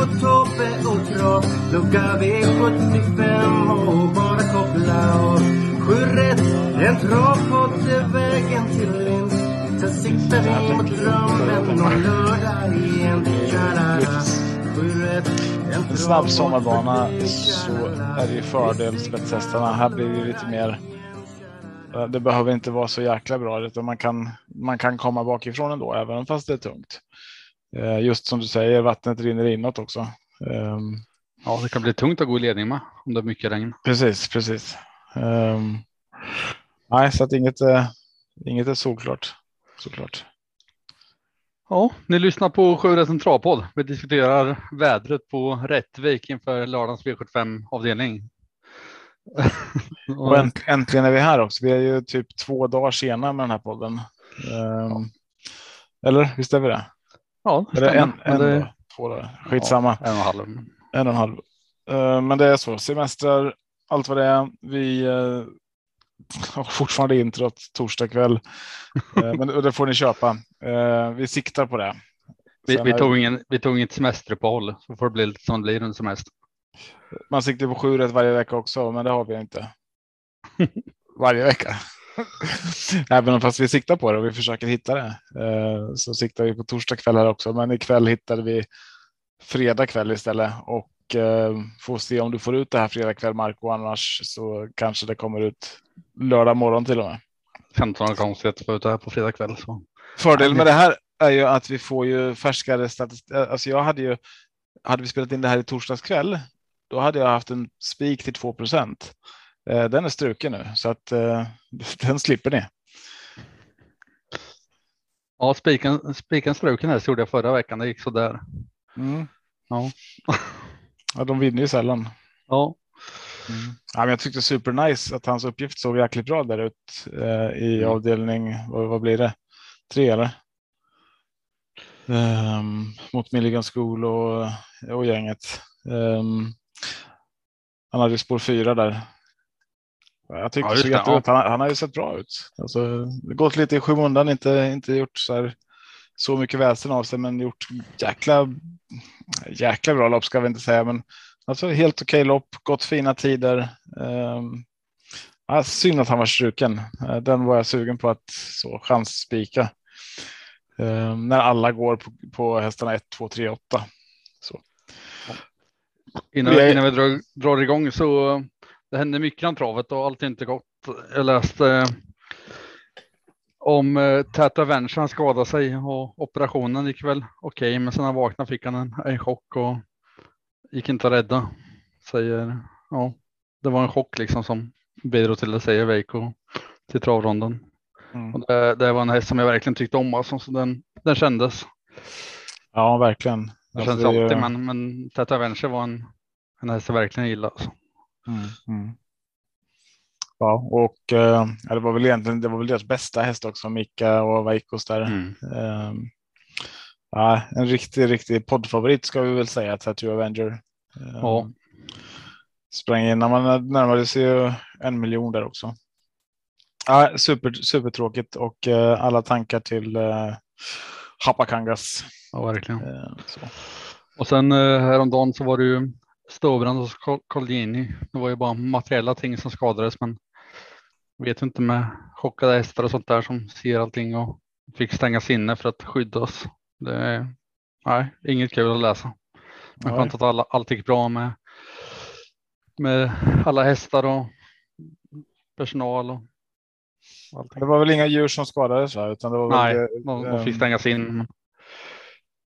Marco, Tobbe och Trav Lucka V75 och bara koppla av Sju rätt, en travpodd är vägen till vinst Sen siktar vi mot drömmen och lördag igen Tja-la-la Sju rätt, en snabb sommarbana så är det ju fördel spetshästarna. Här blir det lite mer. Det behöver inte vara så jäkla bra utan man kan, man kan komma bakifrån ändå även fast det är tungt. Eh, Just som du säger, vattnet rinner inåt också. Ehm, Ja, det kan bli tungt att gå i ledning med om det är mycket regn. Precis, precis. Ehm, nej, så att inget, eh, inget är solklart. Såklart. Ja, ni lyssnar på Sjörätt centralpodd. Vi diskuterar vädret på Rättvik inför lördagens V75 avdelning. Och änt, äntligen är vi här också. Vi är ju typ två dagar sena med den här podden. Ehm, Eller visst är vi det? Ja, det Eller en, en det- dag, två dagar. Skitsamma. Ja, en och en halv. En och en halv. Eh, Men det är så. Semestrar, allt vad det är. Vi eh, har fortfarande introt torsdag kväll. Eh, Men det får ni köpa. Vi siktar på det. Vi, vi, tog ingen, vi tog inget semesteruppehåll så får det bli lite som det blir under semester. Man siktar på sju rätt varje vecka också, men det har vi inte. varje vecka. Även fast vi siktar på det och vi försöker hitta det eh, så siktar vi på torsdag kväll här också. Men ikväll hittade vi fredag kväll istället och eh, får se om du får ut det här fredag kväll Marco. Annars så kanske det kommer ut lördag morgon till och med. 15 konstigt att få ut det här på fredag kväll. Så. Fördelen med det här är ju att vi får ju färskare statistik. Alltså jag hade ju, hade vi spelat in det här i torsdags kväll, då hade jag haft en spik till 2 procent. Den är struken nu så att eh, den slipper ni. Ja, spiken, spiken struken här så gjorde jag förra veckan. Det gick så där. Mm. Ja. Ja, de vinner ju sällan. Ja, Ja, men jag tyckte super nice att hans uppgift såg jäkligt bra där ut eh, i Mm. avdelning. Vad, vad blir det? Tre eller? Ehm, mot Milligan School och, och gänget. Ehm, han hade spår fyra där. Jag tycker Ja, det ja. Han, han har ju sett bra ut. Alltså, gått lite i skymundan, inte, inte gjort så, här, så mycket väsen av sig, men gjort jäkla, jäkla bra lopp ska vi inte säga, men Alltså helt okej lopp, gått fina tider. Um, ja, synd att han var struken. Eh, Den var jag sugen på att så chansspika. Um, när alla går på, på hästarna 1, 2, 3, 8. Så. innan, innan vi drar, drar igång så det hände mycket om travet och allt är inte gott. Jag läste eh, om eh, Tata Venture, han skadade sig och operationen gick väl okej, men sen när han vaknade fick han en, en chock och gick inte att rädda. Säger, ja, det var en chock liksom som bidrog till det, säger Veiko till travronden. Mm. Och det, det var en häst som jag verkligen tyckte om, alltså, så den, den kändes. Ja, verkligen. Det Alltså, ju- alltid, men, men Tata Venture var en, en häst jag verkligen gillade. Alltså. Mm, mm. Ja, och eh, det var väl egentligen det var väl deras bästa häst också, Mika och Veikos där. Ehm, ja, en riktig, riktig poddfavorit ska vi väl säga, Tattoo Avenger. Ehm, Ja. Sprang in när man närmade sig en miljon där också. Ja, super, supertråkigt och eh, alla tankar till eh, Hapakangas. Ja, verkligen. Eh. Och sen eh, häromdagen så var det ju Ståbrand och Col- Colgjini. Det var ju bara materiella ting som skadades, men vet inte med chockade hästar och sånt där som ser allting och fick stängas inne för att skydda oss. Det är nej, inget kul att läsa. Men skönt att alla, allt gick bra med, med alla hästar och personal och allting. Det var väl inga djur som skadades va? Utan det var Nej, väl, de, de fick stängas in. men-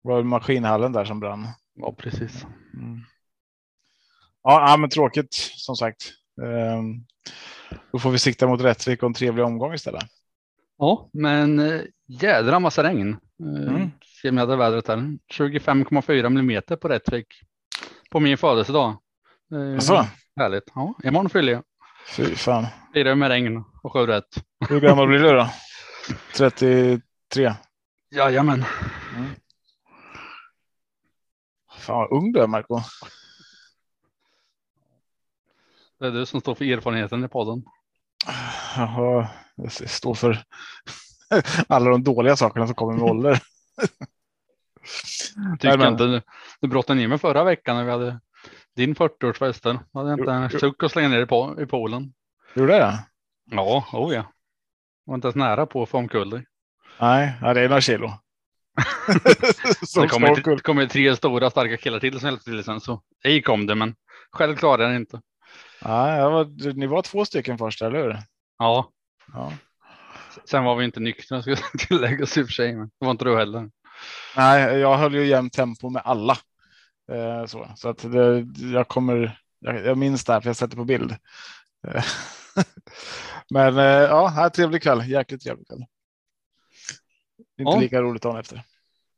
var maskinhallen där som brann. Ja, precis. Mm. Ja, men tråkigt som sagt. Ehm, då får vi sikta mot Rättvik och en trevlig omgång istället. Ja, men eh, jädra massa regn. Eh, Mm. Se om jag hade vädret här. 25,4 millimeter på Rättvik. På min födelsedag. Eh, Så, Härligt. Ja, imorgon fyller jag. fy fan. Firar med regn och sju rätt. Hur gammal blir du då? 33? Jajamän. Fan vad ung du är Marco. Det är du som står för erfarenheten i podden. Jaha, jag står för alla de dåliga sakerna som kommer med ålder. Tycker Jajamän. inte du, brottade ner mig förra veckan när vi hade din 40-årsfest. där. Då hade jag inte en suck att slänga ner i, po- i poolen. Gjorde det? Ja, oh ja. Var inte ens nära på att få omkull dig. Nej, det är några kilo. Det Som kom, ska ett, omkull. kom ett tre stora starka killar till som hjälpte till sen så ej kom det men själv klarade jag det inte. Nej, jag var, ni var två stycken först, eller hur? Ja, Ja. sen var vi inte nyktra ska tilläggas i och för sig. Men det var inte du heller. Nej, jag höll ju jämnt tempo med alla. Eh, så så att det, jag kommer. Jag, jag minns det här för jag sätter på bild. Eh, Men eh, ja, här, trevlig kväll. Jäkligt trevlig kväll. Inte Ja. lika roligt dagen efter.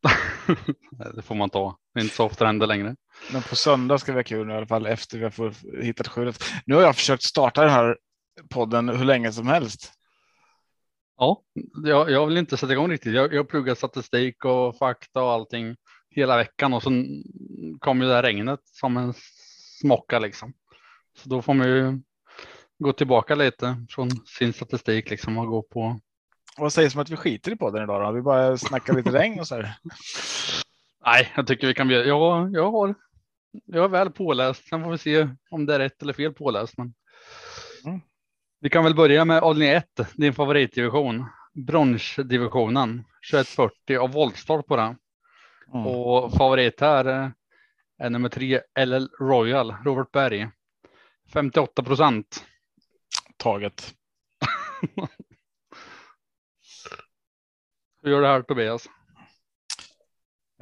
Det får man ta. Det är inte så ofta det händer längre. Men på söndag ska vi ha kul nu i alla fall efter vi har hittat skjulet. Nu har jag försökt starta den här podden hur länge som helst. Ja, jag, jag vill inte sätta igång riktigt. Jag, jag pluggar statistik och fakta och allting hela veckan och sen kom ju det här regnet som en smocka liksom. Så då får man ju gå tillbaka lite från sin statistik liksom och gå på. Vad sägs om att vi skiter i podden idag då? Vi bara snackar lite regn och så här. Nej, jag tycker vi kan. Ja, jag har. Jag är väl påläst. Sen får vi se om det är rätt eller fel påläst. Men. Mm. Vi kan väl börja med avdelning 1, din favoritdivision. Bronsdivisionen 2140 av voltstart på den. Mm. Och favorit här är nummer tre LL Royal, Robert Berg. 58 procent. Taget. Hur gör det här Tobias?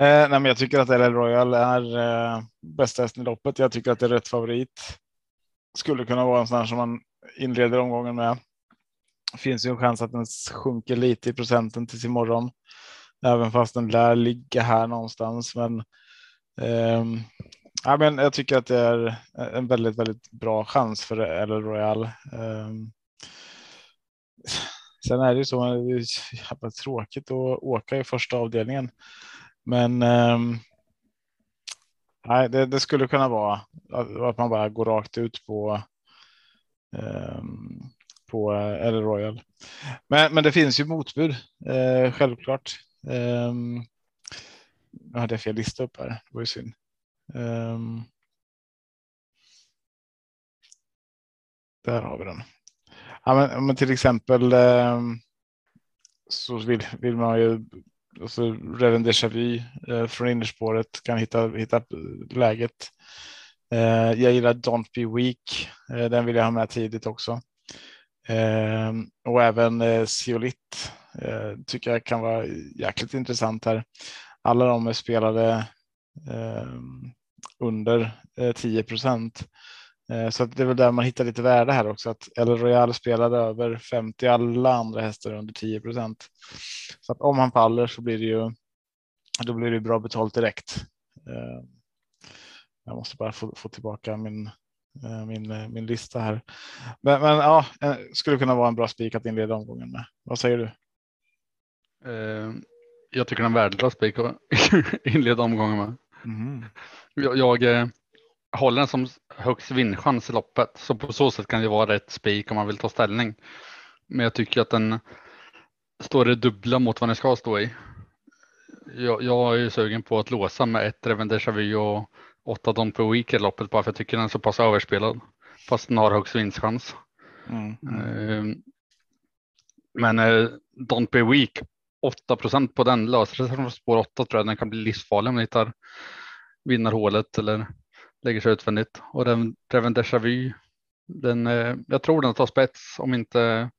Eh, nej, men jag tycker att LL Royal är eh, bästa hästen i loppet. Jag tycker att det är rätt favorit. Skulle kunna vara en sån här som man inleder omgången med. Finns ju en chans att den sjunker lite i procenten tills imorgon. Även fast den lär ligga här någonstans. Men, eh, ja, men jag tycker att det är en väldigt, väldigt bra chans för LL Royal. Ehm, Sen är det ju så, det är jävla tråkigt att åka i första avdelningen. Men ehm, nej, det, det skulle kunna vara att, att man bara går rakt ut på ehm, på eh, eller Royal. Men, men det finns ju motbud, eh, självklart. Eh, nu hade jag fel lista upp här, det var ju synd. Eh, där har vi den. Ja, men, men till exempel eh, så vill, vill man ju alltså Reven Déjà Vu eh, från innerspåret kan hitta, hitta läget. Eh, jag gillar Don't Be Weak. Eh, den vill jag ha med tidigt också. Eh, och även eh, eh, tycker jag kan vara jäkligt intressant här. Alla de är spelade eh, under eh, 10 procent. Eh, så att det är väl där man hittar lite värde här också. Att El Royal spelade över 50, alla andra hästar under 10 procent. Så att om han faller så blir det ju då blir det bra betalt direkt. Eh, jag måste bara få, få tillbaka min, eh, min, min lista här. Men, men ja, skulle kunna vara en bra spik att inleda omgången med. Vad säger du? Jag tycker den är värdelös spik att inleda omgången med. Jag, jag eh, håller den som högst vinnchans i loppet, så på så sätt kan det vara rätt spik om man vill ta ställning. Men jag tycker att den står det dubbla mot vad den ska stå i. Jag, jag är ju sugen på att låsa med ett Reven Déjà Vu och åtta Don per week i loppet bara för jag tycker den är så pass överspelad. Fast den har högst vinstchans. Mm. Eh, Men eh, Don't Be Weak, 8% på den löser sig från spår 8 tror jag den kan bli livsfarlig om den hittar vinnarhålet eller lägger sig utvändigt. Och den Reven Déjà Vu, den, eh, jag tror den tar spets om inte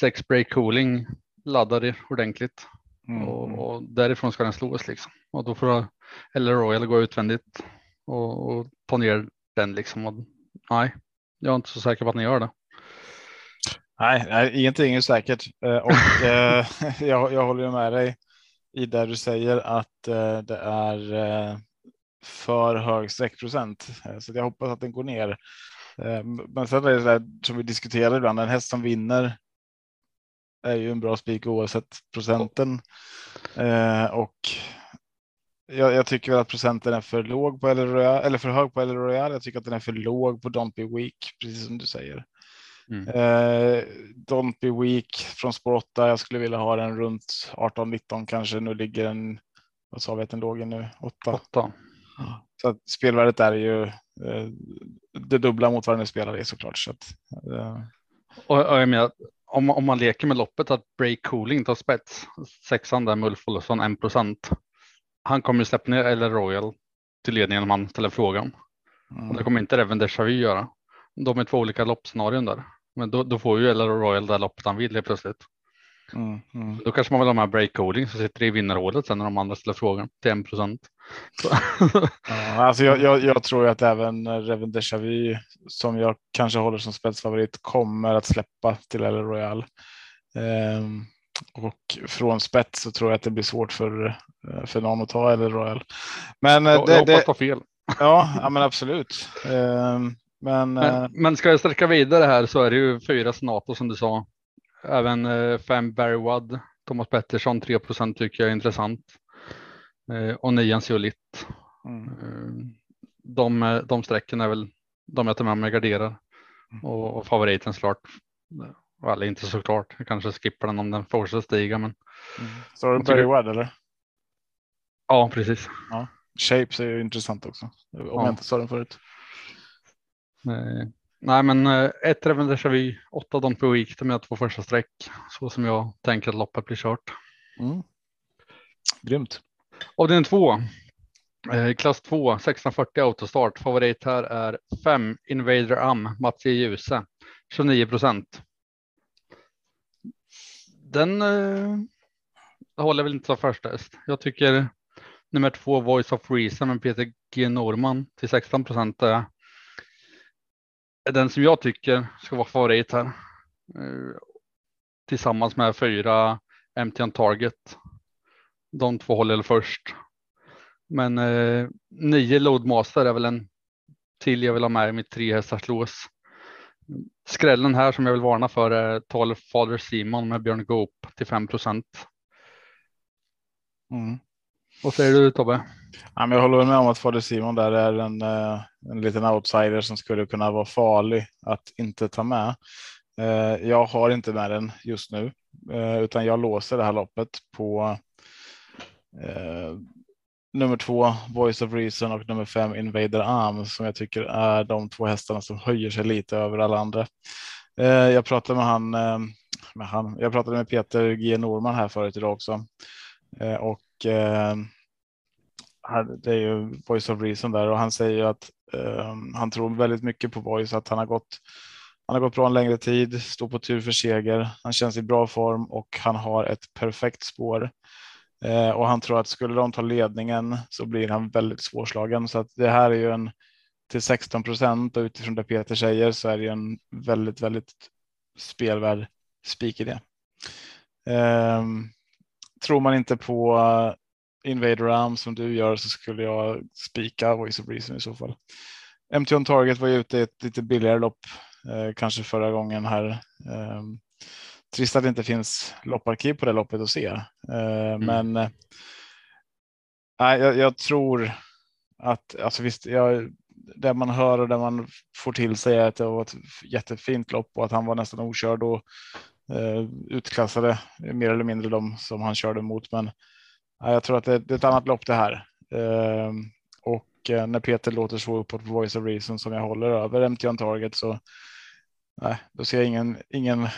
sex break cooling laddar ordentligt. Mm. Och, och därifrån ska den slås liksom. Och då får eller Royal gå utvändigt och, och ta ner den liksom. Och, nej, jag är inte så säker på att ni gör det. Nej, nej, ingenting är säkert eh, och eh, jag, jag håller med dig i det du säger att det är för hög sträckprocent. Eh, så jag hoppas att den går ner. Eh, men sen är det där som vi diskuterar ibland, en häst som vinner är ju en bra spik oavsett procenten. Eh, och jag, jag, tycker att procenten är för låg på eller, Royal, eller för hög på eller Royal. Jag tycker att den är för låg på Don't Be Weak, precis som du säger. Mm. Eh, Don't Be Weak från spår 8. Jag skulle vilja ha den runt 18-19 kanske. Nu ligger den, vad sa vi att den låg nu? 8. 8. Så att spelvärdet är ju eh, det dubbla mot vad den spelar i såklart. Så att, eh. och, och jag menar, om, om man leker med loppet att Break Cooling tar spets, sexan där med Ulf Olsson 1 procent. Han kommer ju släppa ner eller Royal till ledningen om han ställer frågan. Mm. Och det kommer inte Reven Deja göra. De är två olika loppscenarion där. Men då, då får ju eller Royal det loppet han vill helt plötsligt. Mm, mm. Då kanske man vill ha med break coding så sitter det i vinnarhålet sen när de andra ställer frågan till 1 procent. ja, alltså jag, jag, jag, tror att även Reven Deja Vu som jag kanske håller som spetsfavorit kommer att släppa till El Royal. Ehm, och från spets så tror jag att det blir svårt för, eh, för någon att ta El Royal. Men eh, jag, det, jag hoppas det, fel. Ja, ja, men absolut. Ehm, men, men, eh, men, ska jag sträcka vidare här så är det ju fyra senator som du sa. Även eh, fem Barry Wood, Thomas Pettersson 3% tycker jag är intressant. Eh, och nian Zeolit. Mm. Eh, de, de sträcken är väl de jag tar med mig garderar. Mm. Och, och favoriten såklart. Eller inte såklart, jag kanske skippar den om den fortsätter stiga. Men... Mm. Så du Barry Wood eller? Ja, precis. Ja. Shapes är ju intressant också. Om ja. jag inte sa den förut. Nej, men eh, ett Reven Déjà Vu, åtta Don per week, de är två första streck, så som jag tänker att loppet blir kört. Mm. Grymt. Avdelning två, eh, klass 2, 1640 autostart. Favorit här är 5 Invader Am, Mats E. Djuse, 29 procent. Den eh, håller väl inte som första häst. Jag tycker nummer två Voice of Reason med Peter G. Norman till 16 procent är den som jag tycker ska vara favorit här. Eh, tillsammans med fyra MTN Target. De två håller först. Men eh, nio Loadmaster är väl en till jag vill ha med i mitt tre hästars lås. Skrällen här som jag vill varna för är 12 Father Simon med Björn Goop till 5 procent. Mm. Vad säger du Tobbe? Ja, men jag håller med om att Fader Simon där är en, eh, en liten outsider som skulle kunna vara farlig att inte ta med. Eh, jag har inte med den just nu, eh, utan jag låser det här loppet på nummer två Voice of Reason och nummer fem Invader Arm som jag tycker är de två hästarna som höjer sig lite över alla andra. Jag pratade med han, med han. Jag pratade med Peter G Norman här förut idag också och Eh, det är ju Voice of Reason där och han säger att eh, han tror väldigt mycket på Voice, att han har gått han har gått bra en längre tid, står på tur för seger. Han känns i bra form och han har ett perfekt spår. Eh, och han tror att skulle de ta ledningen så blir han väldigt svårslagen. Så att det här är ju en till 16 procent och utifrån det Peter säger så är det ju en väldigt, väldigt spelvärd spik i det. Eh, tror man inte på Invader Arm som du gör så skulle jag spika Voice of Reason i så fall. MT on Target var ju ute i ett lite billigare lopp, eh, kanske förra gången här. Eh, trist att det inte finns lopparkiv på det loppet att se, eh, mm. men eh, jag, jag, tror att alltså visst, jag, det man hör och det man får till sig är att det var ett jättefint lopp och att han var nästan okörd och eh, utklassade mer eller mindre de som han körde mot. Men jag tror att det, är ett annat lopp det här. Ehm, och eh, när Peter låter så uppåt på Voice of Reason som jag håller över MT on Target så nej, då ser jag ingen, ingen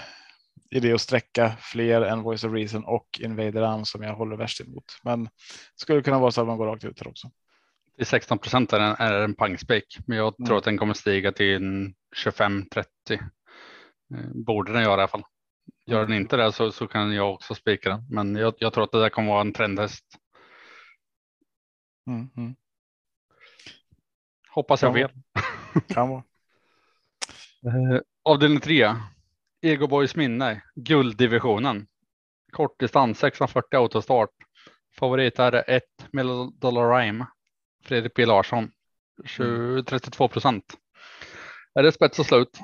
idé att sträcka fler än Voice of Reason och Invader Arm som jag håller värst emot. Men skulle kunna vara så att man går rakt ut här också. I 16 procent är, är en pangspik, men jag tror mm. att den kommer stiga till 25-30. Eh, borde den göra i alla fall. Gör den inte det så, så kan jag också spika den. Men jag, jag, tror att det där kommer vara en trendhäst. Mm, mm. Hoppas jag fel. Kan vara. eh, avdelning 3. Ego Boys minne. Gulddivisionen. Kortdistans 640 autostart. Favorit är ett Million Dollar Rhyme. Fredrik B Larsson. 20, 32 procent. Är det spets och slut?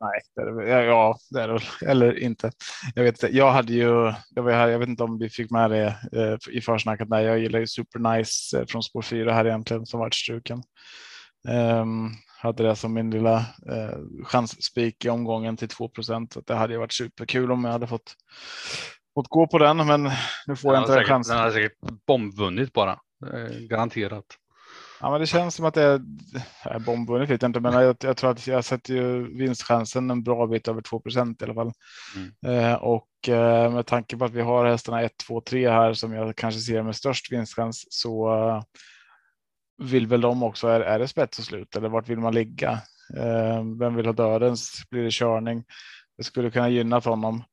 Nej, det är det, ja, det är det väl. Eller inte. Jag vet inte. Jag hade ju. Jag, var här, jag vet inte om vi fick med det eh, i försnacket. Nej, jag gillar ju Super Nice eh, från spår 4 här egentligen som varit struken. Um, hade det som min lilla eh, chansspik i omgången till 2 procent. Det hade ju varit superkul om jag hade fått fått gå på den, men nu får jag inte säkert, chansen. Den har säkert bombvunnit bara. Eh, garanterat. Ja, men det känns som att det är, bombvunnit vet jag inte, men jag, jag, tror att jag sätter ju vinstchansen en bra bit över 2 procent i alla fall. Mm. Eh, och eh, med tanke på att vi har hästarna 1, 2, 3 här som jag kanske ser med störst vinstchans så uh, vill väl de också. Är, är det spets och slut eller vart vill man ligga? Eh, vem vill ha dödens? Blir det körning? Det skulle kunna gynna honom.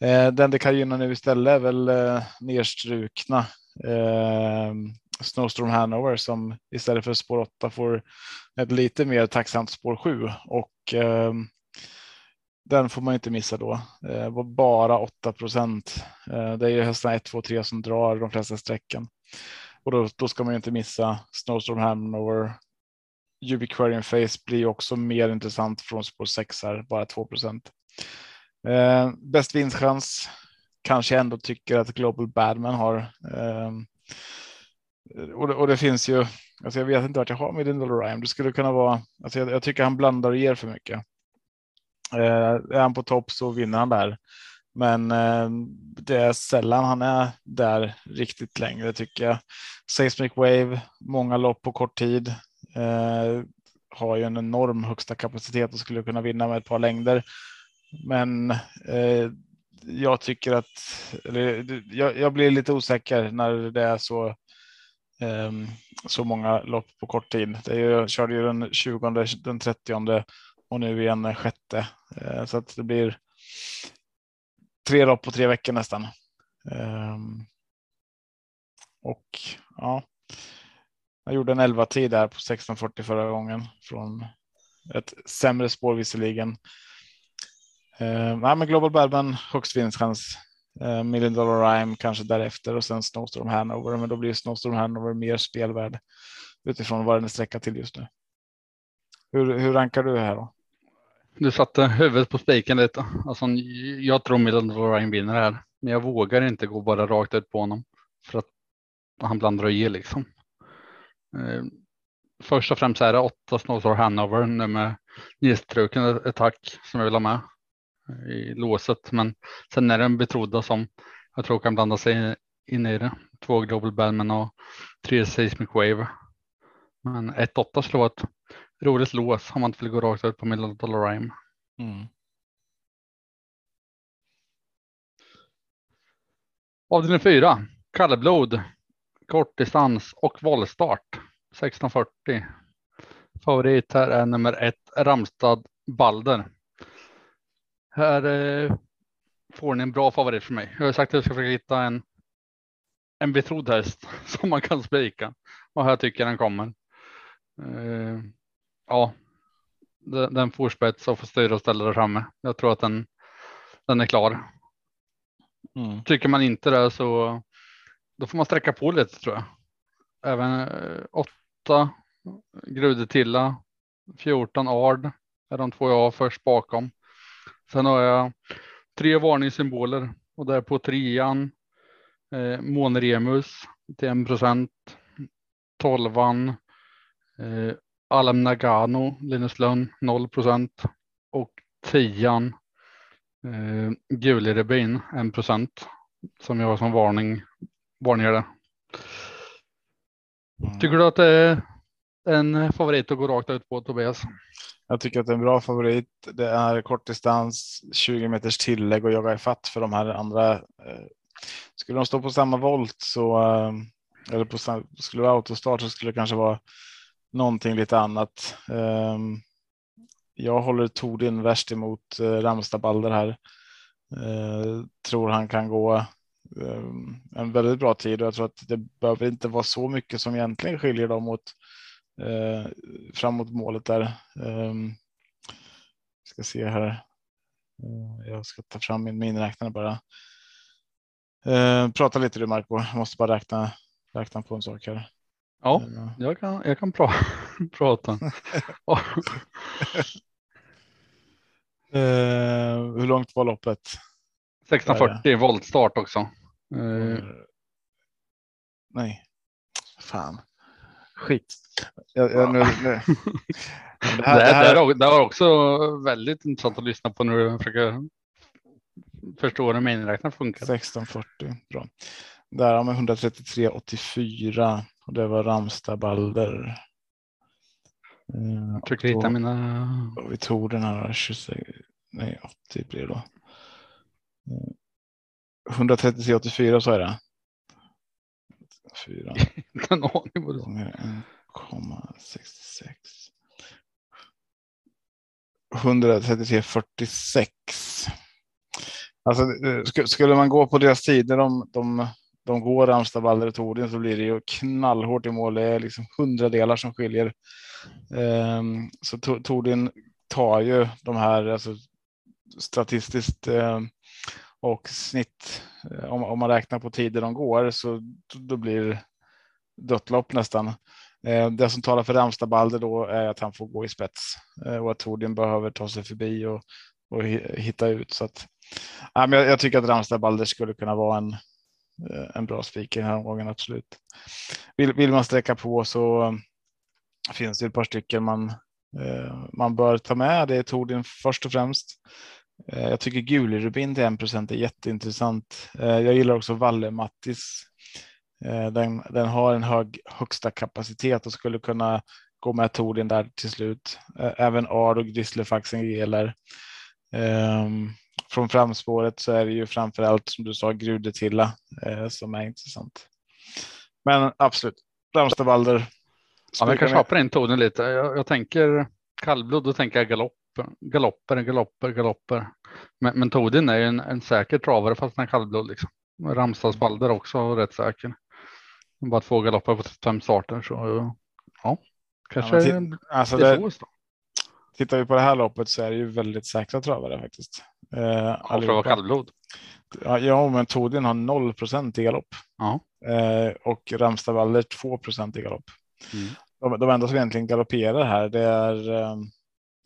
Eh, den det kan gynna nu istället är väl eh, nerstrukna eh, Snowstorm Hanover som istället för spår 8 får ett lite mer tacksamt spår 7 och eh, den får man inte missa då. Eh, bara 8 procent. Eh, det är ju hästarna 1, 2, 3 som drar de flesta sträckan och då, då ska man ju inte missa Snowstorm Hanover. Ubiquarian Face blir också mer intressant från spår 6 här, bara 2 procent. Eh, bäst vinstchans kanske jag ändå tycker att Global Badman har. Eh, Eh, och, det, och, det, finns ju, alltså jag vet inte vart jag har med Dindal Ryan. Det skulle kunna vara, alltså jag, jag, tycker han blandar och ger för mycket. Eh, är han på topp så vinner han där. Men eh, det är sällan han är där riktigt längre tycker jag. Seismic Wave, många lopp på kort tid. Eh, har ju en enorm högsta kapacitet och skulle kunna vinna med ett par längder. Men eh, jag tycker att eller, jag, jag, blir lite osäker när det är så. Ehm, så många lopp på kort tid. Det är, jag körde ju den 20, den 30 och nu igen den sjätte ehm, så att det blir. Tre lopp på tre veckor nästan. Ehm, och ja. Jag gjorde en 11 tid där på 1640 förra gången från ett sämre spår visserligen. Nej, men Global Badman högst vinstchans. Uh, Million Dollar Rhyme kanske därefter och sen Snowstorm Hanover. Men då blir Snowstorm Hanover mer spelvärd utifrån vad den är sträckad till just nu. Hur, hur rankar du här då? Du satte huvudet på spiken lite. Alltså, jag tror Million Dollar Rhyme vinner här, men jag vågar inte gå bara rakt ut på honom för att han blandar och ger liksom. Eh, först och främst är det åtta Snowstorm Hanover nummer nedstruken attack som jag vill ha med i låset. Men sen är det en betrodda som jag tror kan blanda sig in i det. Två Global Bellman och tre Seismic Wave. Men 1-8 skulle vara ett roligt lås om man inte vill gå rakt ut på Middle Dollar Rhyme. Mm. Avdelning 4, Kalleblod, kortdistans och våldstart 1640. Favorit här är nummer ett Ramstad Balder. Här eh, får ni en bra favorit för mig. Jag har sagt att jag ska försöka hitta en, en betrodd häst som man kan spika och här tycker jag den kommer. Eh, ja, den, den får spets och får styra och ställa där framme. Jag tror att den, den är klar. Mm. Tycker man inte det så då får man sträcka på lite tror jag. Även eh, åtta Grudetilla, 14 Ard är de två jag har först bakom. Sen har jag tre varningssymboler och där på trean eh, Månremus till en procent. Tolvan eh, Alam Nagano, Linus Lönn 0 procent och tian eh, Gulirebin 1 procent som jag har som varning varningar. Mm. Tycker du att det är en favorit att gå rakt ut på Tobias? Jag tycker att det är en bra favorit. Det är kortdistans, 20 meters tillägg och jaga ifatt för de här andra. Eh, skulle de stå på samma volt så eh, eller på skulle det vara autostart så skulle det kanske vara någonting lite annat. Ehm, jag håller Tordin värst emot Ramstabalder Ramstad Balder här. Tror han kan gå ehm, en väldigt bra tid och jag tror att det behöver inte vara så mycket som egentligen skiljer dem åt eh, framåt målet där. Um, ska se här. Uh, jag ska ta fram min miniräknare bara. Eh, prata lite du Marco, jag måste bara räkna, räkna på en sak här. Ja, Eh, jag kan, jag kan pra prata. eh, hur långt var loppet? 1640 voltstart också. Eh. Nej, fan. Skit. Jag, jag, nu, nu. Det Det, här, det här, här, det, är- det var också väldigt intressant att lyssna på när du försöker förstå hur miniräknaren funkar. 1640, bra. Där har man 133,84 och det var Ramstad Balder. Eh, Jag försöker hitta mina. vi tog den här 26, nej 80 blir det då. Eh, 133,84 så är det. 4 Inte en aning vad det gånger 1,66. 133,46. Alltså eh, sk- skulle man gå på deras tider, de, de, de går Ramstad, Balder och Tordin så blir det ju knallhårt i mål. Det är liksom hundradelar som skiljer. Ehm, så To- Tordin tar ju de här alltså, statistiskt eh, och snitt. Eh, om, om man räknar på tider de går så då- blir dött lopp nästan. Eh, det som talar för Ramstabalder då är att han får gå i spets eh, och att Tordin behöver ta sig förbi och, och hitta ut. Så att, ja, men jag, jag tycker att Ramstabalder skulle kunna vara en, en bra spik i den här omgången, absolut. Vill, vill man sträcka på så finns det ett par stycken man, man bör ta med. Det är Tordin först och främst. Eh, Jag tycker Gulirubin till 1 är jätteintressant. Eh, Jag gillar också Valle Mattis. Eh, Den, den har en hög högsta kapacitet och skulle kunna gå med Tordin där till slut. Även Ard och Grisslefaxen gäller. Ehm, Från framspåret så är det ju framför allt som du sa Grudetilla som är intressant. Men absolut, Ramstabalder. Ja, jag kan köpa in tonen lite. Jag, jag tänker kallblod, då tänker jag galopp, galopper, galopper, galopper. Men, men Todin är ju en, en säker travare fast han är kallblod liksom. Ramstadsbalder också rätt säker. Bara två galopper på fem starter så ja, kanske Ja, Alltså det det, tittar vi på det här loppet så är det ju väldigt säkra travare faktiskt. Eh, Ja, för att vara kallblod. Ja, ja, men Todin har 0 i galopp Ja. eh, och Ramstadvaller 2 i galopp. Mm. De, de enda som egentligen galopperar här, det är, eh,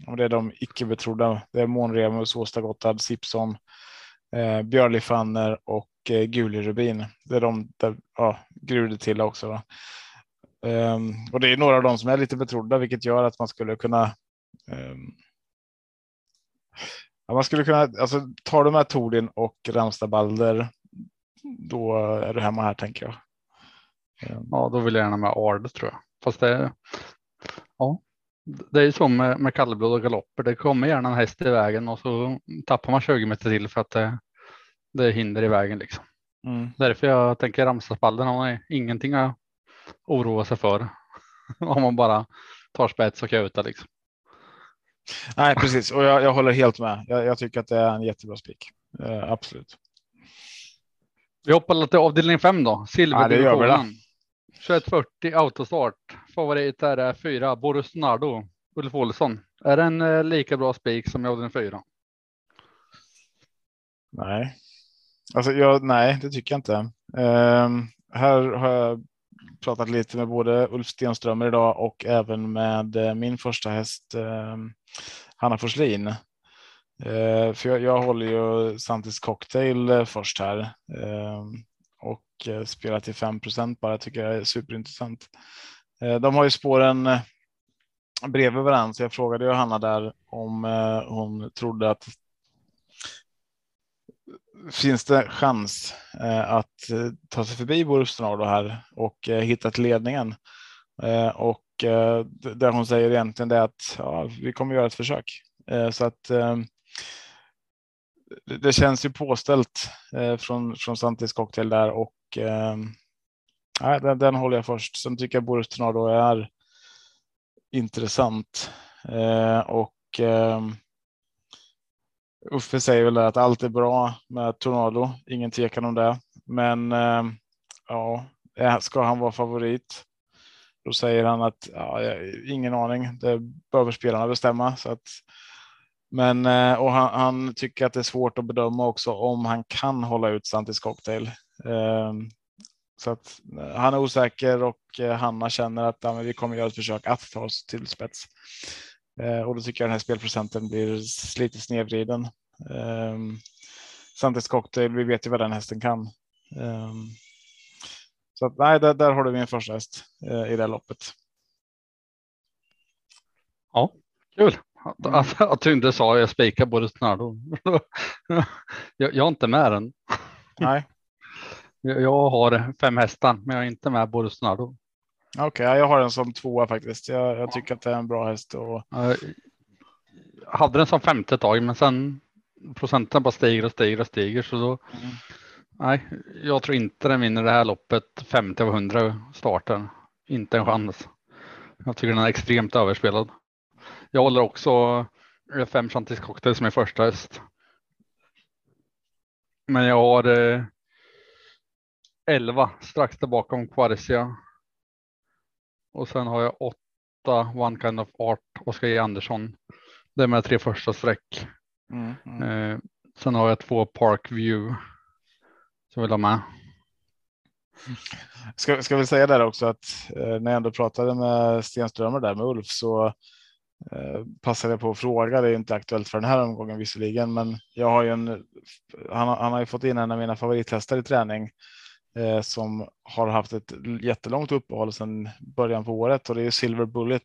och det är de icke betrodda. Det är Månremus, Åsta Gotthard, Sipson, eh, Björli Fanner och eh, Guli Rubin. Det är de där, ja, Grude till också. Va? Ehm, och det är några av dem som är lite betrodda, vilket gör att man skulle kunna ehm, Ja, man skulle kunna, alltså tar du med Tordin och Ramstabalder, då är du hemma här tänker jag. Ehm. Ja, då vill jag gärna med Ard tror jag. Fast det, ja, det är ju så med, med kallblod och galopper. Det kommer gärna en häst i vägen och så tappar man 20 meter till för att det, det är hinder i vägen liksom. Mm. Därför jag tänker Ramstadsballen har ingenting att oroa sig för. Om man bara tar spets och kutar liksom. Nej, precis. Och jag, jag håller helt med. Jag, jag tycker att det är en jättebra spik. Eh, absolut. Vi hoppar till avdelning 5 då. Ja, det gör vi då. Silverdivisionen. 2140 autostart. Favorit är det fyra Boris Nardo. Ulf Olsson. Är det en eh, lika bra spik som jag den fyra? Nej, alltså jag, nej, det tycker jag inte. Um, här har jag pratat lite med både Ulf Stenströmer idag och även med eh, min första häst um, Hanna Forslin. Uh, för jag, jag håller ju Santis Cocktail först här Um, och eh, spela till 5% bara. tycker jag är superintressant. Eh, de har ju spåren eh, bredvid varandra, så jag frågade ju Hanna där om hon trodde att finns det chans att ta sig förbi Boris här och hitta till ledningen. Och det hon säger egentligen det är att ja, vi kommer göra ett försök. Så att det, känns ju påställt eh, från, från Santis cocktail där och eh, nej, den, den håller jag först. Sen tycker jag Boris Tornado är intressant eh, och eh, Uffe säger väl att allt är bra med Tornado, ingen tvekan om det. Men eh, ja, ska han vara favorit? Då säger han att ja, ingen aning, det behöver spelarna bestämma. Så att, men eh, och han, han tycker att det är svårt att bedöma också om han kan hålla ut Santis cocktail. Ehm, så att eh, han är osäker och eh, Hanna känner att ja, vi kommer göra ett försök att ta oss till spets. Och då tycker jag den här spelprocenten blir lite snedvriden. Ehm, Santis cocktail, vi vet ju vad den hästen kan. Ehm, så att, nej, där, där har du min första häst i det här loppet. Ja, kul att, mm. att, att du inte sa jag spikar både snarare. jag, jag är inte med den. Nej. Jag har fem hästar, men jag är inte med både snarare. Okej, okay, jag har den som tvåa faktiskt. Jag, jag tycker att det är en bra häst. Och... Jag hade den som femte tag, men sen procenten bara stiger och stiger och stiger. Så då, mm. nej, jag tror inte den vinner det här loppet 50 av 100 starten. Inte en chans. Jag tycker den är extremt överspelad. Jag håller också fem Chantis Cocktail som är första häst. Men jag har eh, 11 strax där bakom Quarcia. Och sen har jag åtta One Kind of Art, Oskar J Andersson. Det är med tre första streck. Mm, mm. Eh, sen har jag två Park View. Som vill ha med. Ska, ska vi säga där också att eh, när jag ändå pratade med Stenströmer där med Ulf så Eh, passade jag på att fråga. Det är inte aktuellt för den här omgången visserligen, men jag har ju en. Han, han har ju fått in en av mina favorithästar i träning eh, som har haft ett jättelångt uppehåll sedan början på året och det är Silver Bullet.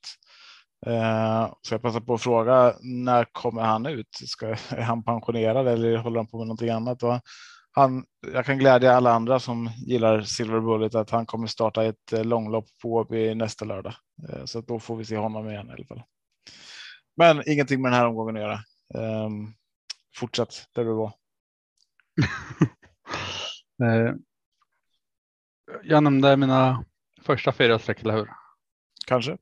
Eh, så jag passar på att fråga när kommer han ut? Ska, är han pensionerad eller håller han på med någonting annat? Och han, jag kan glädja alla andra som gillar Silver Bullet att han kommer starta ett eh, långlopp på Åby nästa lördag. Eh, så då får vi se honom igen i alla fall. Men ingenting med den här omgången att göra. Um, fortsätt där du var. Eh, jag nämnde mina första fyra streck, eller hur? Kanske.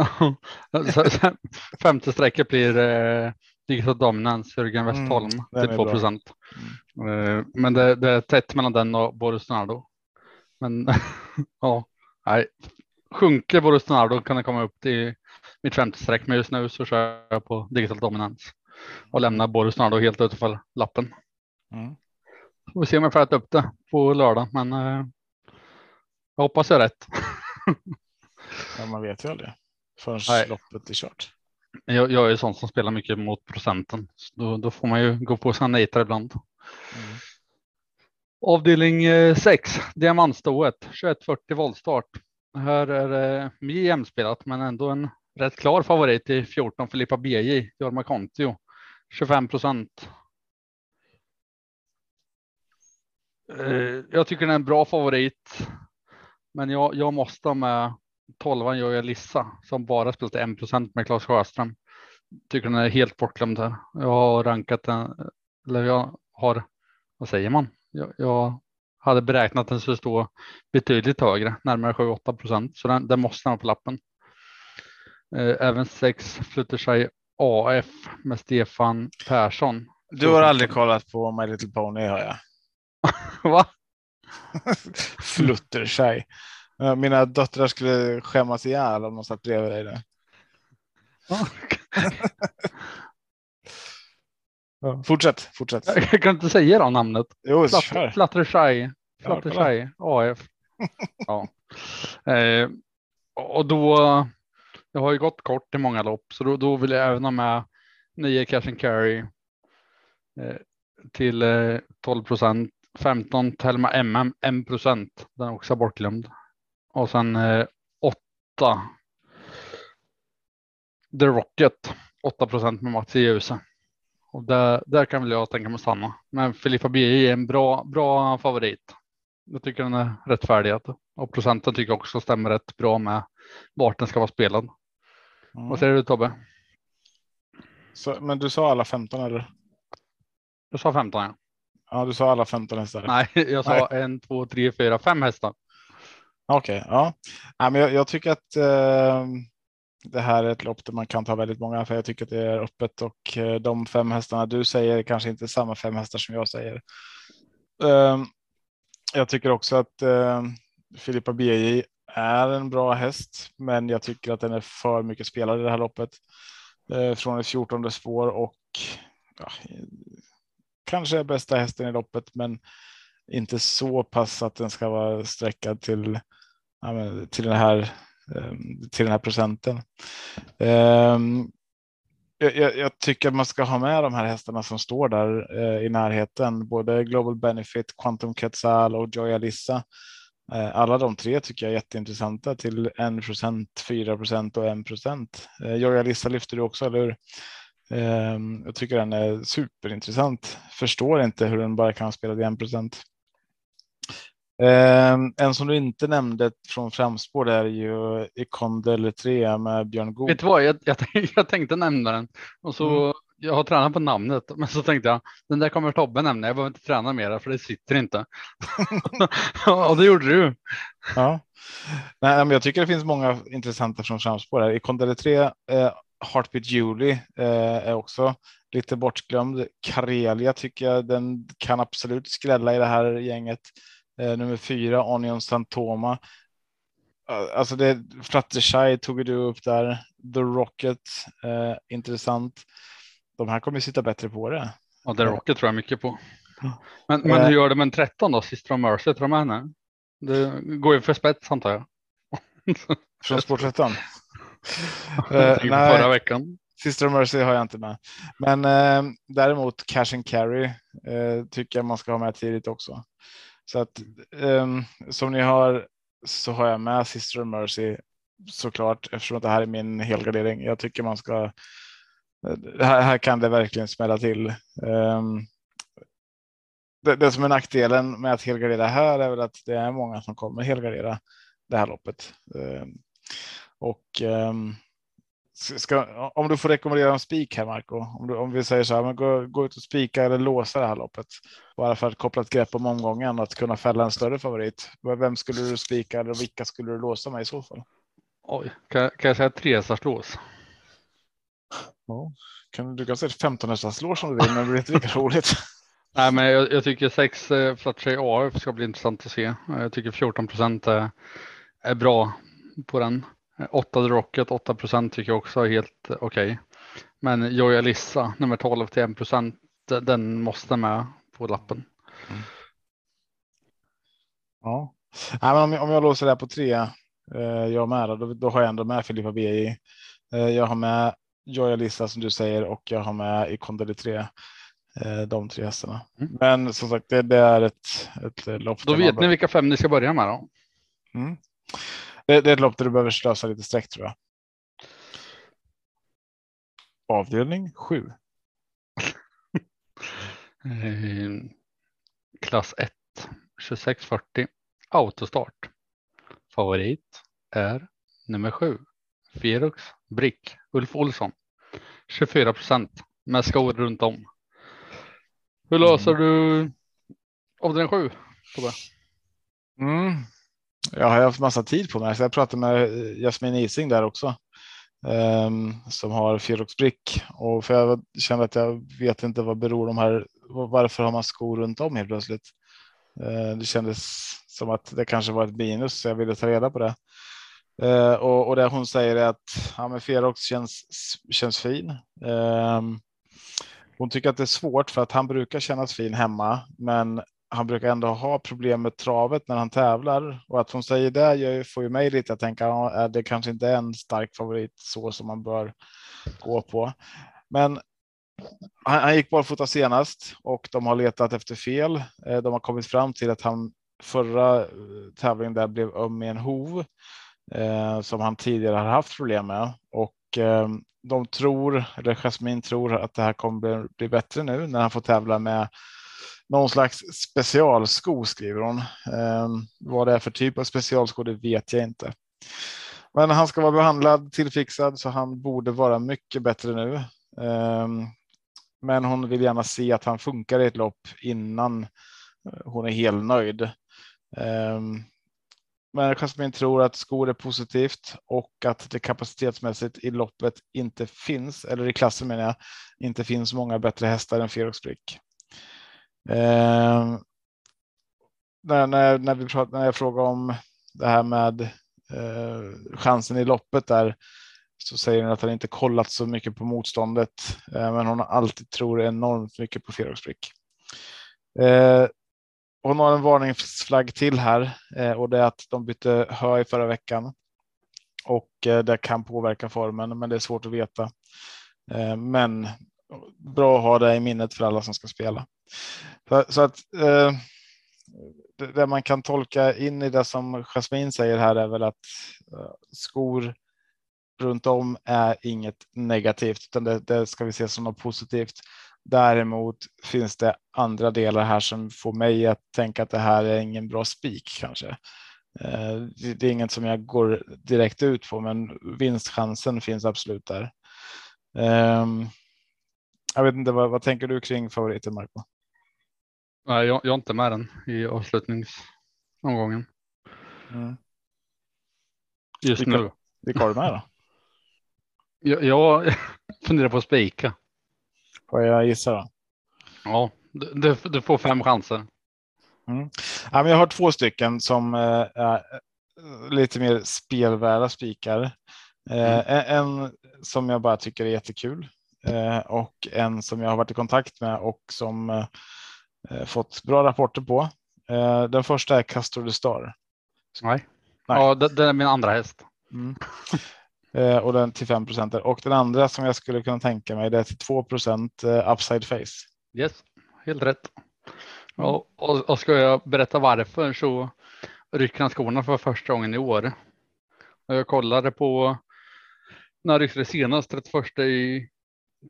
Femte strecket blir eh, Digital Dominance, Jörgen Westholm mm, till 2 procent. Mm. Eh, men det, det, är tätt mellan den och Boris Nardo. Men ja, nej. Sjunker Boris Nardo kan det komma upp till mitt femte streck, men just nu så kör jag på Digital Dominance och lämnar Boris Nardo helt utanför lappen. Mm. Vi ser om jag får äta upp det på lördag, men eh, jag hoppas jag är rätt. ja, man vet ju aldrig förrän loppet är kört. Jag, jag är sån som spelar mycket mot procenten. Då, då får man ju gå på sina nitar ibland. Mm. Avdelning 6, eh, diamantstået, 2140 voltstart. Här är det mer jämspelat, men ändå en rätt klar favorit i 14 Filippa BJ, Jorma Kontio, 25 procent. Eh, jag tycker den är en bra favorit. Men jag, jag måste ha med 12 Joja Lissa som bara spelat 1% med Claes Sjöström. Tycker den är helt bortglömd här. Jag har rankat den, eller jag har, vad säger man? Jag, jag hade beräknat den skulle stå betydligt högre, närmare 7-8 procent, så den, den måste ha på lappen. Eh, även 6 Fluttershy AF med Stefan Persson. Du har aldrig kollat på My Little Pony hör jag. Va? Fluttershy. Mina döttrar skulle skämmas ihjäl om de satt bredvid dig. Där. fortsätt, fortsätt. Jag kan inte säga det namnet. Jo, Fluttershy. Fluttershy AF. ja. Eh, och då. Jag har ju gått kort i många lopp, så då, då vill jag även ha med nio cash and carry eh, till eh, 12 procent. 15 Telma MM 1 procent. Den är också bortglömd. Och sen eh, 8. The Rocket 8 procent med Mats i ljuset. Och där, där kan väl jag tänka mig stanna. Men Filippa B är en bra, bra favorit. Jag tycker den är rättfärdig och procenten tycker jag också stämmer rätt bra med vart den ska vara spelad. Mm. Vad säger du Tobbe? Så, men du sa alla 15 eller? Jag sa 15 ja. Ja, du sa alla 15 hästar. Nej, jag sa Nej. en, två, tre, fyra, fem hästar. Okej, okay, ja. ja men jag, jag tycker att eh, det här är ett lopp där man kan ta väldigt många, för jag tycker att det är öppet och eh, de fem hästarna du säger kanske inte samma fem hästar som jag säger. Eh, jag tycker också att eh, Filippa BJ är en bra häst, men jag tycker att den är för mycket spelad i det här loppet eh, från ett 14 spår och ja, kanske är bästa hästen i loppet, men inte så pass att den ska vara sträckad till, till, den, här, ehm, till den här procenten. Ehm, jag, jag, tycker att man ska ha med de här hästarna som står där eh, i närheten, både Global Benefit, Quantum Quetzal och Joy Alissa. Eh, alla de tre tycker jag är jätteintressanta till 1% 4% och 1 procent. Eh, Joy Alissa lyfter du också, eller hur? Eh, jag tycker den är superintressant. Förstår inte hur den bara kan spela till 1 procent. Eh, en som du inte nämnde från framspår är ju Icondel 3 med Björn Goop. Vet du vad, jag, jag, jag, tänkte nämna den och så mm. Jag har tränat på namnet, men så tänkte jag den där kommer Tobbe nämna. Jag behöver inte träna mera för det sitter inte. och det gjorde du. Ja, Nej, men jag tycker det finns många intressanta från framspår här. Icondel 3, eh, Heartbeat Julie eh, är också lite bortglömd. Karelia tycker jag den kan absolut skrälla i det här gänget. Eh, nummer fyra, Onion Santoma. Eh, alltså det Fluttershy tog du upp där. The Rocket, eh, intressant. De här kommer sitta bättre på det. Ja, The Rocket tror jag mycket på. Men, men hur eh. gör det med en 13 då? Sister of Mercy, tror de henne? Det går ju för spets antar jag. Från Sport 13? uh, nej, förra veckan. Sister Mercy har jag inte med. Men eh, däremot Cash and Carry eh, tycker jag man ska ha med tidigt också. Så att um, som ni har så har jag med Sister Mercy såklart eftersom det här är min helgardering. Jag tycker man ska. Här, här kan det verkligen smälla till. Um, det, det, som är nackdelen med att helgardera här är väl att det är många som kommer helgardera det här loppet. Um, och um, Ska, om du får rekommendera en spik här Marco, om, du, om vi säger så här, men gå, gå ut och spika eller låsa det här loppet. Bara för att koppla ett grepp om omgången och att kunna fälla en större favorit. Vem skulle du spika eller vilka skulle du låsa med i så fall? Oj, kan, kan jag säga tre lås? Ja, kan, du kan säga 15 hästars lås om du vill, men det blir inte lika roligt. Nej, men jag, jag tycker 6 eh, Flatchay AF ska bli intressant att se. Jag tycker 14 procent är, är bra på den. 8 Rocket 8 procent tycker jag också är helt okej. Okay. Men Joja Lissa nummer 12 till 1 procent. Den måste med på lappen. Mm. Ja, Nej, men om, jag, om jag låser det här på tre. Eh, jag med då, då har jag ändå med Filippa BI. Eh, jag har med Joja Lissa som du säger och jag har med i Kondeli 3. Eh, de tre hästarna. Mm. Men som sagt, det, det är ett, ett lopp. Då vet ni vilka fem ni ska börja med då. Mm. Det, det är ett lopp där du behöver slösa lite streck tror jag. Avdelning 7. Eh, klass 1 2640 autostart. Favorit är nummer 7. Ferux Brick Ulf Olsson. 24 procent med skor runt om. Hur löser mm. du avdelning 7? Mm. Jag har haft massa tid på mig, så jag pratade med Jasmin Ising där också. Um, som har Ferox-brick och för jag kände att jag vet inte vad beror de här. Varför har man skor runt om helt plötsligt? Uh, det kändes som att det kanske var ett minus, så jag ville ta reda på det. Eh, och, och det hon säger är att ja, men Ferox känns, känns fin. Eh, hon tycker att det är svårt för att han brukar kännas fin hemma, men han brukar ändå ha problem med travet när han tävlar och att hon säger det jag får ju mig lite att tänka att det kanske inte är en stark favorit så som man bör gå på. Men han, han gick barfota senast och de har letat efter fel. Eh, de har kommit fram till att han förra eh, tävlingen där blev öm i en hov eh, som han tidigare har haft problem med och eh, de tror, eller Jasmin tror att det här kommer bli, bli bättre nu när han får tävla med någon slags specialsko skriver hon. Eh, vad det är för typ av specialsko, det vet jag inte. Men han ska vara behandlad, tillfixad, så han borde vara mycket bättre nu. Eh, men hon vill gärna se att han funkar i ett lopp innan eh, hon är helt nöjd. Um, men Jasmin tror att skor är positivt och att det kapacitetsmässigt i loppet inte finns, eller i klassen menar jag, inte finns många bättre hästar än Ferox Brick. Eh, när, när, när, vi pratar, när jag frågar om det här med eh, chansen i loppet där så säger hon att han inte kollat så mycket på motståndet, eh, men hon har alltid tror enormt mycket på Ferox Brick. Eh, hon har en varningsflagg till här eh, och det är att de bytte hö i förra veckan och eh, det kan påverka formen, men det är svårt att veta. Eh, men bra att ha det i minnet för alla som ska spela. Så, så att eh, det man kan tolka in i det som Jasmin säger här är väl att eh, skor runt om är inget negativt, utan det, det ska vi se som något positivt. Däremot finns det andra delar här som får mig att tänka att det här är ingen bra spik kanske. Eh, det är inget som jag går direkt ut på, men vinstchansen finns absolut där. Ehm, jag vet inte, vad, vad tänker du kring favoriten Marco? Nej, jag, jag är inte med den i avslutningsomgången. Mm. Just vilka, nu. Vilka har du med då? jag, jag funderar på att spika. Får jag gissa då? Ja, du, du får fem chanser. Mm. Ja, men jag har två stycken som eh, är lite mer spelvärda spikar. Eh, mm. En som jag bara tycker är jättekul eh, och en som jag har varit i kontakt med och som fått bra rapporter på. Den första är Castor the Star. Nej. Nej. Ja, det, är min andra häst. Mm. Eh, och den till 5 och den andra som jag skulle kunna tänka mig det är till 2% eh, upside face. Yes, helt rätt. Och, och, och ska jag berätta varför så rycker han skorna för första gången i år. Jag kollade på när ryckte det senast 31 i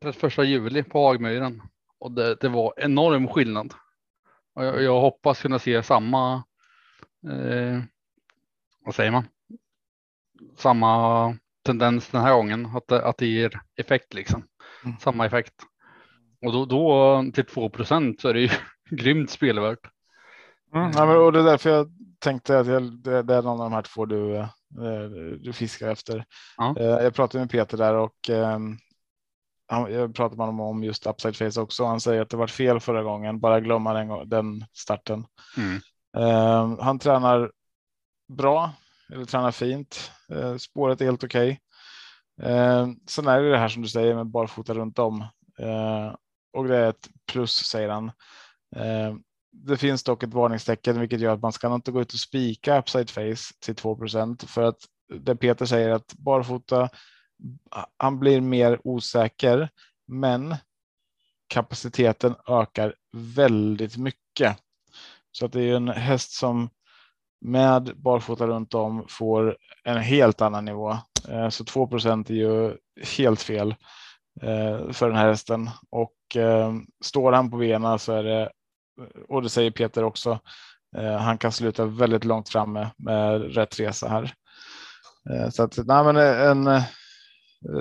31 juli på Hagmyren och det, det var enorm skillnad. Och jag, jag hoppas kunna se samma. Eh, vad säger man? Samma tendens den här gången att det, att det ger effekt liksom. Mm. Samma effekt. Och då, då till 2% så är det ju grymt spelvärt. Mm, ja, och det är därför jag tänkte att jag, det, det är någon av de här två du, eh, du fiskar efter. Ja. Eh, jag pratade med Peter där och ehm, jag pratade med honom om just upside face också. Han säger att det var fel förra gången, bara glömma den, den starten. Mm. Ehm, han tränar bra, eller tränar fint. Eh, spåret är helt okej. Okay. Eh, sen är det det här som du säger med barfota runt om eh, och det är ett plus säger han. Eh, det finns dock ett varningstecken, vilket gör att man ska inte gå ut och spika upside face till 2% för att det Peter säger att barfota. Han blir mer osäker, men kapaciteten ökar väldigt mycket. Så att det är en häst som med barfota runt om får en helt annan nivå. Eh, så 2% är ju helt fel eh, för den här hästen och står han på benen så är det och det säger Peter också. Eh, han kan sluta väldigt långt framme med rätt resa här. Eh, så att nej, men en, eh,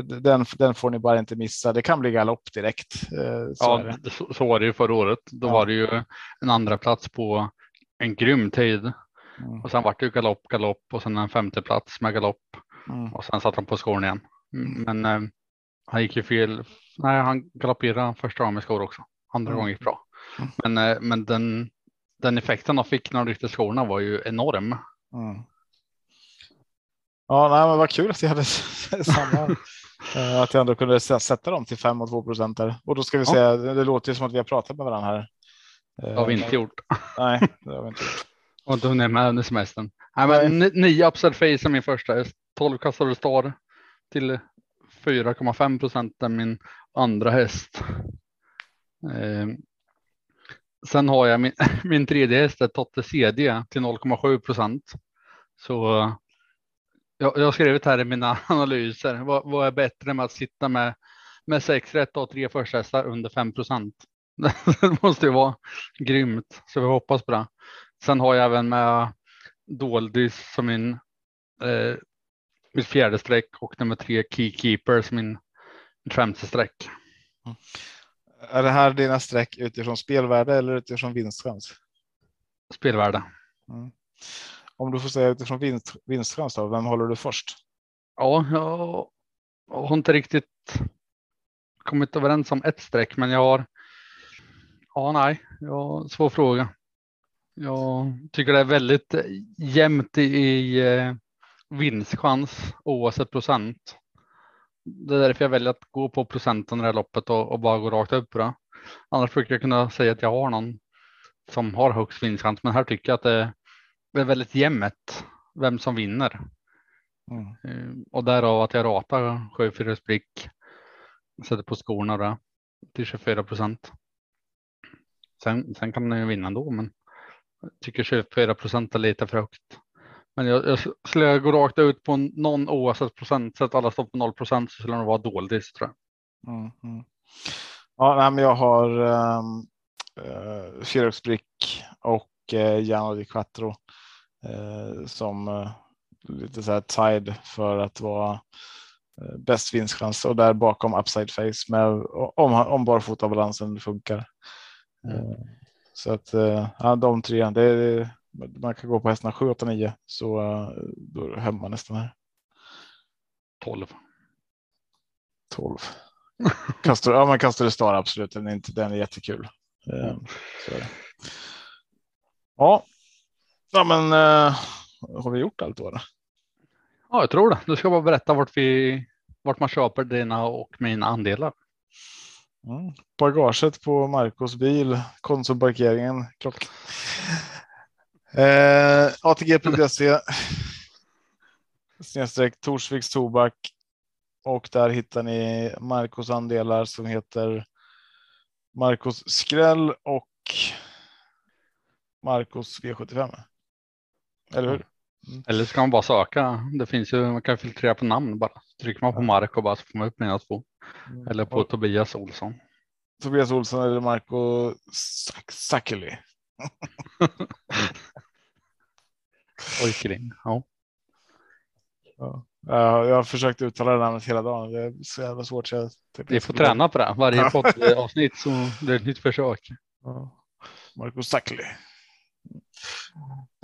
den, den får ni bara inte missa. Det kan bli galopp direkt. Så ja, så, så var det ju förra året. Då ja. var det ju en andra plats på en grym tid mm. och sen var det ju galopp, galopp och sen en femte plats med galopp mm. och sen satt han på skon igen. Mm, men eh, han gick ju fel. Nej, han galopperade första gången med skor också. Andra mm. gången gick bra. Men, eh, men den, den effekten de fick när de ryckte skorna var ju enorm. Mm. Ja, nej, men vad kul att jag hade samma. Eh, att jag ändå kunde sätta dem till 5 och 2 procent och då ska vi ja. säga. Det låter som att vi har pratat med varandra här. Det har vi inte gjort. Nej, det har vi inte gjort. Och inte hunnit med under semestern. Nej, men nio face är min första. 12 kastade star till 4,5 procent är min andra häst. Eh, Sen har jag min, min tredje häst är Totte CD till 0,7 procent. Så jag, jag har skrivit här i mina analyser. Vad, vad är bättre med att sitta med med sex rätt och tre första hästar under 5 procent? Det måste ju vara grymt, så vi hoppas på det. Sen har jag även med Doldis som min eh, mitt fjärde streck och nummer tre Keykeeper som min femte streck. Mm. Är det här dina streck utifrån spelvärde eller utifrån vinstchans? Spelvärde. Mm. Om du får säga utifrån vinst, vinstchans då, vem håller du först? Ja, jag har inte riktigt kommit överens om ett streck, men jag har. Ja, nej, jag har svår fråga. Jag tycker det är väldigt jämnt i, eh, vinstchans oavsett procent det är därför jag väljer att gå på procenten i det här loppet och, och bara gå rakt upp på det. Annars brukar jag kunna säga att jag har någon som har högst vinstchans. Men här tycker jag att det är väldigt jämnt vem som vinner. Mm. Eh, Och därav att jag ratar 7-4 sprick. Sätter på skorna där till 24 procent. Sen, sen kan den ju vinna ändå, men jag tycker 24 procent är lite för högt. Men jag, jag skulle jag gå rakt ut på någon oavsett procent, så att alla står på 0 procent så skulle det vara doldis tror jag. Mm, mm. Ja, nej, men jag har um, uh, Fyröksbrick och uh, Giano di Quattro uh, som uh, lite så här tied för att vara bäst vinstchans och där bakom upside face med om, om barfotabalansen funkar. Mm. Så att uh, ja, de tre, det man kan gå på hästarna 7, 8, 9 så uh, då är det hemma nästan här. 12. 12. Castor, ja, men Castor Star absolut. Den är, inte, den är jättekul. Eh, så. Ja, ja men eh, har vi gjort allt då? då? Ja, jag tror det. Du ska bara berätta vart vi vart man köper dina och mina andelar. Mm. Bagaget på Marcos bil, Konsumparkeringen, klock. Eh, ATG.se snedstreck Torsviks Tobak och där hittar ni Marcos andelar som heter Marcos Skräll och Marcos V75. Eller hur? Mm. Eller ska man bara söka? Det finns ju, man kan filtrera på namn bara. Trycker man på Marco bara så får man upp mina två. Eller på Tobias Olsson. Tobias Olsson eller Marco Sackeli. Oikring. Ja. Ja. Ja, jag har försökt uttala det namnet hela dagen. Det är så jävla svårt. Så jag Vi får träna på det. Varje poddavsnitt så det är ett nytt försök. Ja. Marco Sackli.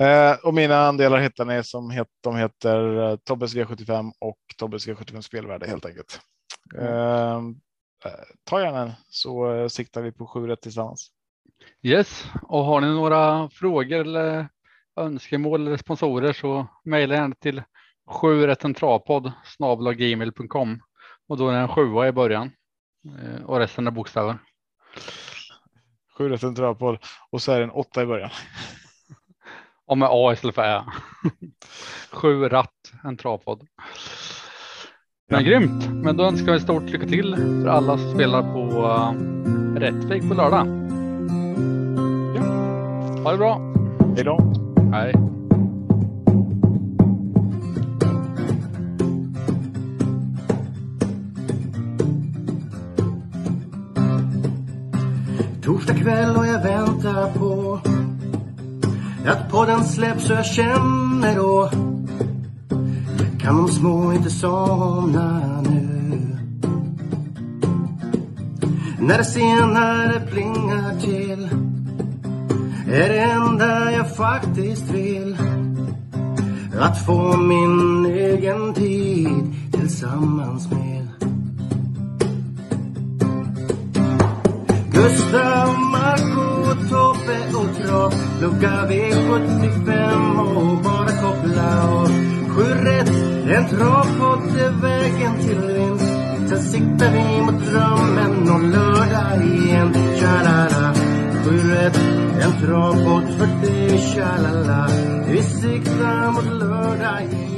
Eh, och mina andelar hittar ni som het, de heter eh, Tobbes V75 och Tobbes V75 spelvärde helt enkelt. Eh, eh, ta gärna en så eh, siktar vi på sju rätt tillsammans. Yes, och har ni några frågor eller önskemål eller sponsorer så mejla gärna till 7 travpodd gmail.com och då är det en sjua i början eh, och resten är bokstäver. Sju rätt en travpodd och så är det en åtta i början. Och med A istället för Ä. Sju ratt, en travpodd. Men grymt, men då önskar vi stort lycka till för alla som spelar på uh, Rättvik på lördag. Ja. Ha det bra. Hej då. Hej. Torsdag kväll och jag väntar på att podden släpps och jag känner då kan de små inte somna nu. När det senare plingar till är det enda jag faktiskt vill att få min egen tid tillsammans med Gustav, Marco, Tobbe och Trav Lucka V75 och bara koppla av Sju rätt, en travpott är vägen till vinst. Sen siktar vi mot drömmen om lördag igen. Tja-la-la. Sju rätt, en travpott för dig Tja-la-la. Vi siktar mot lördag igen.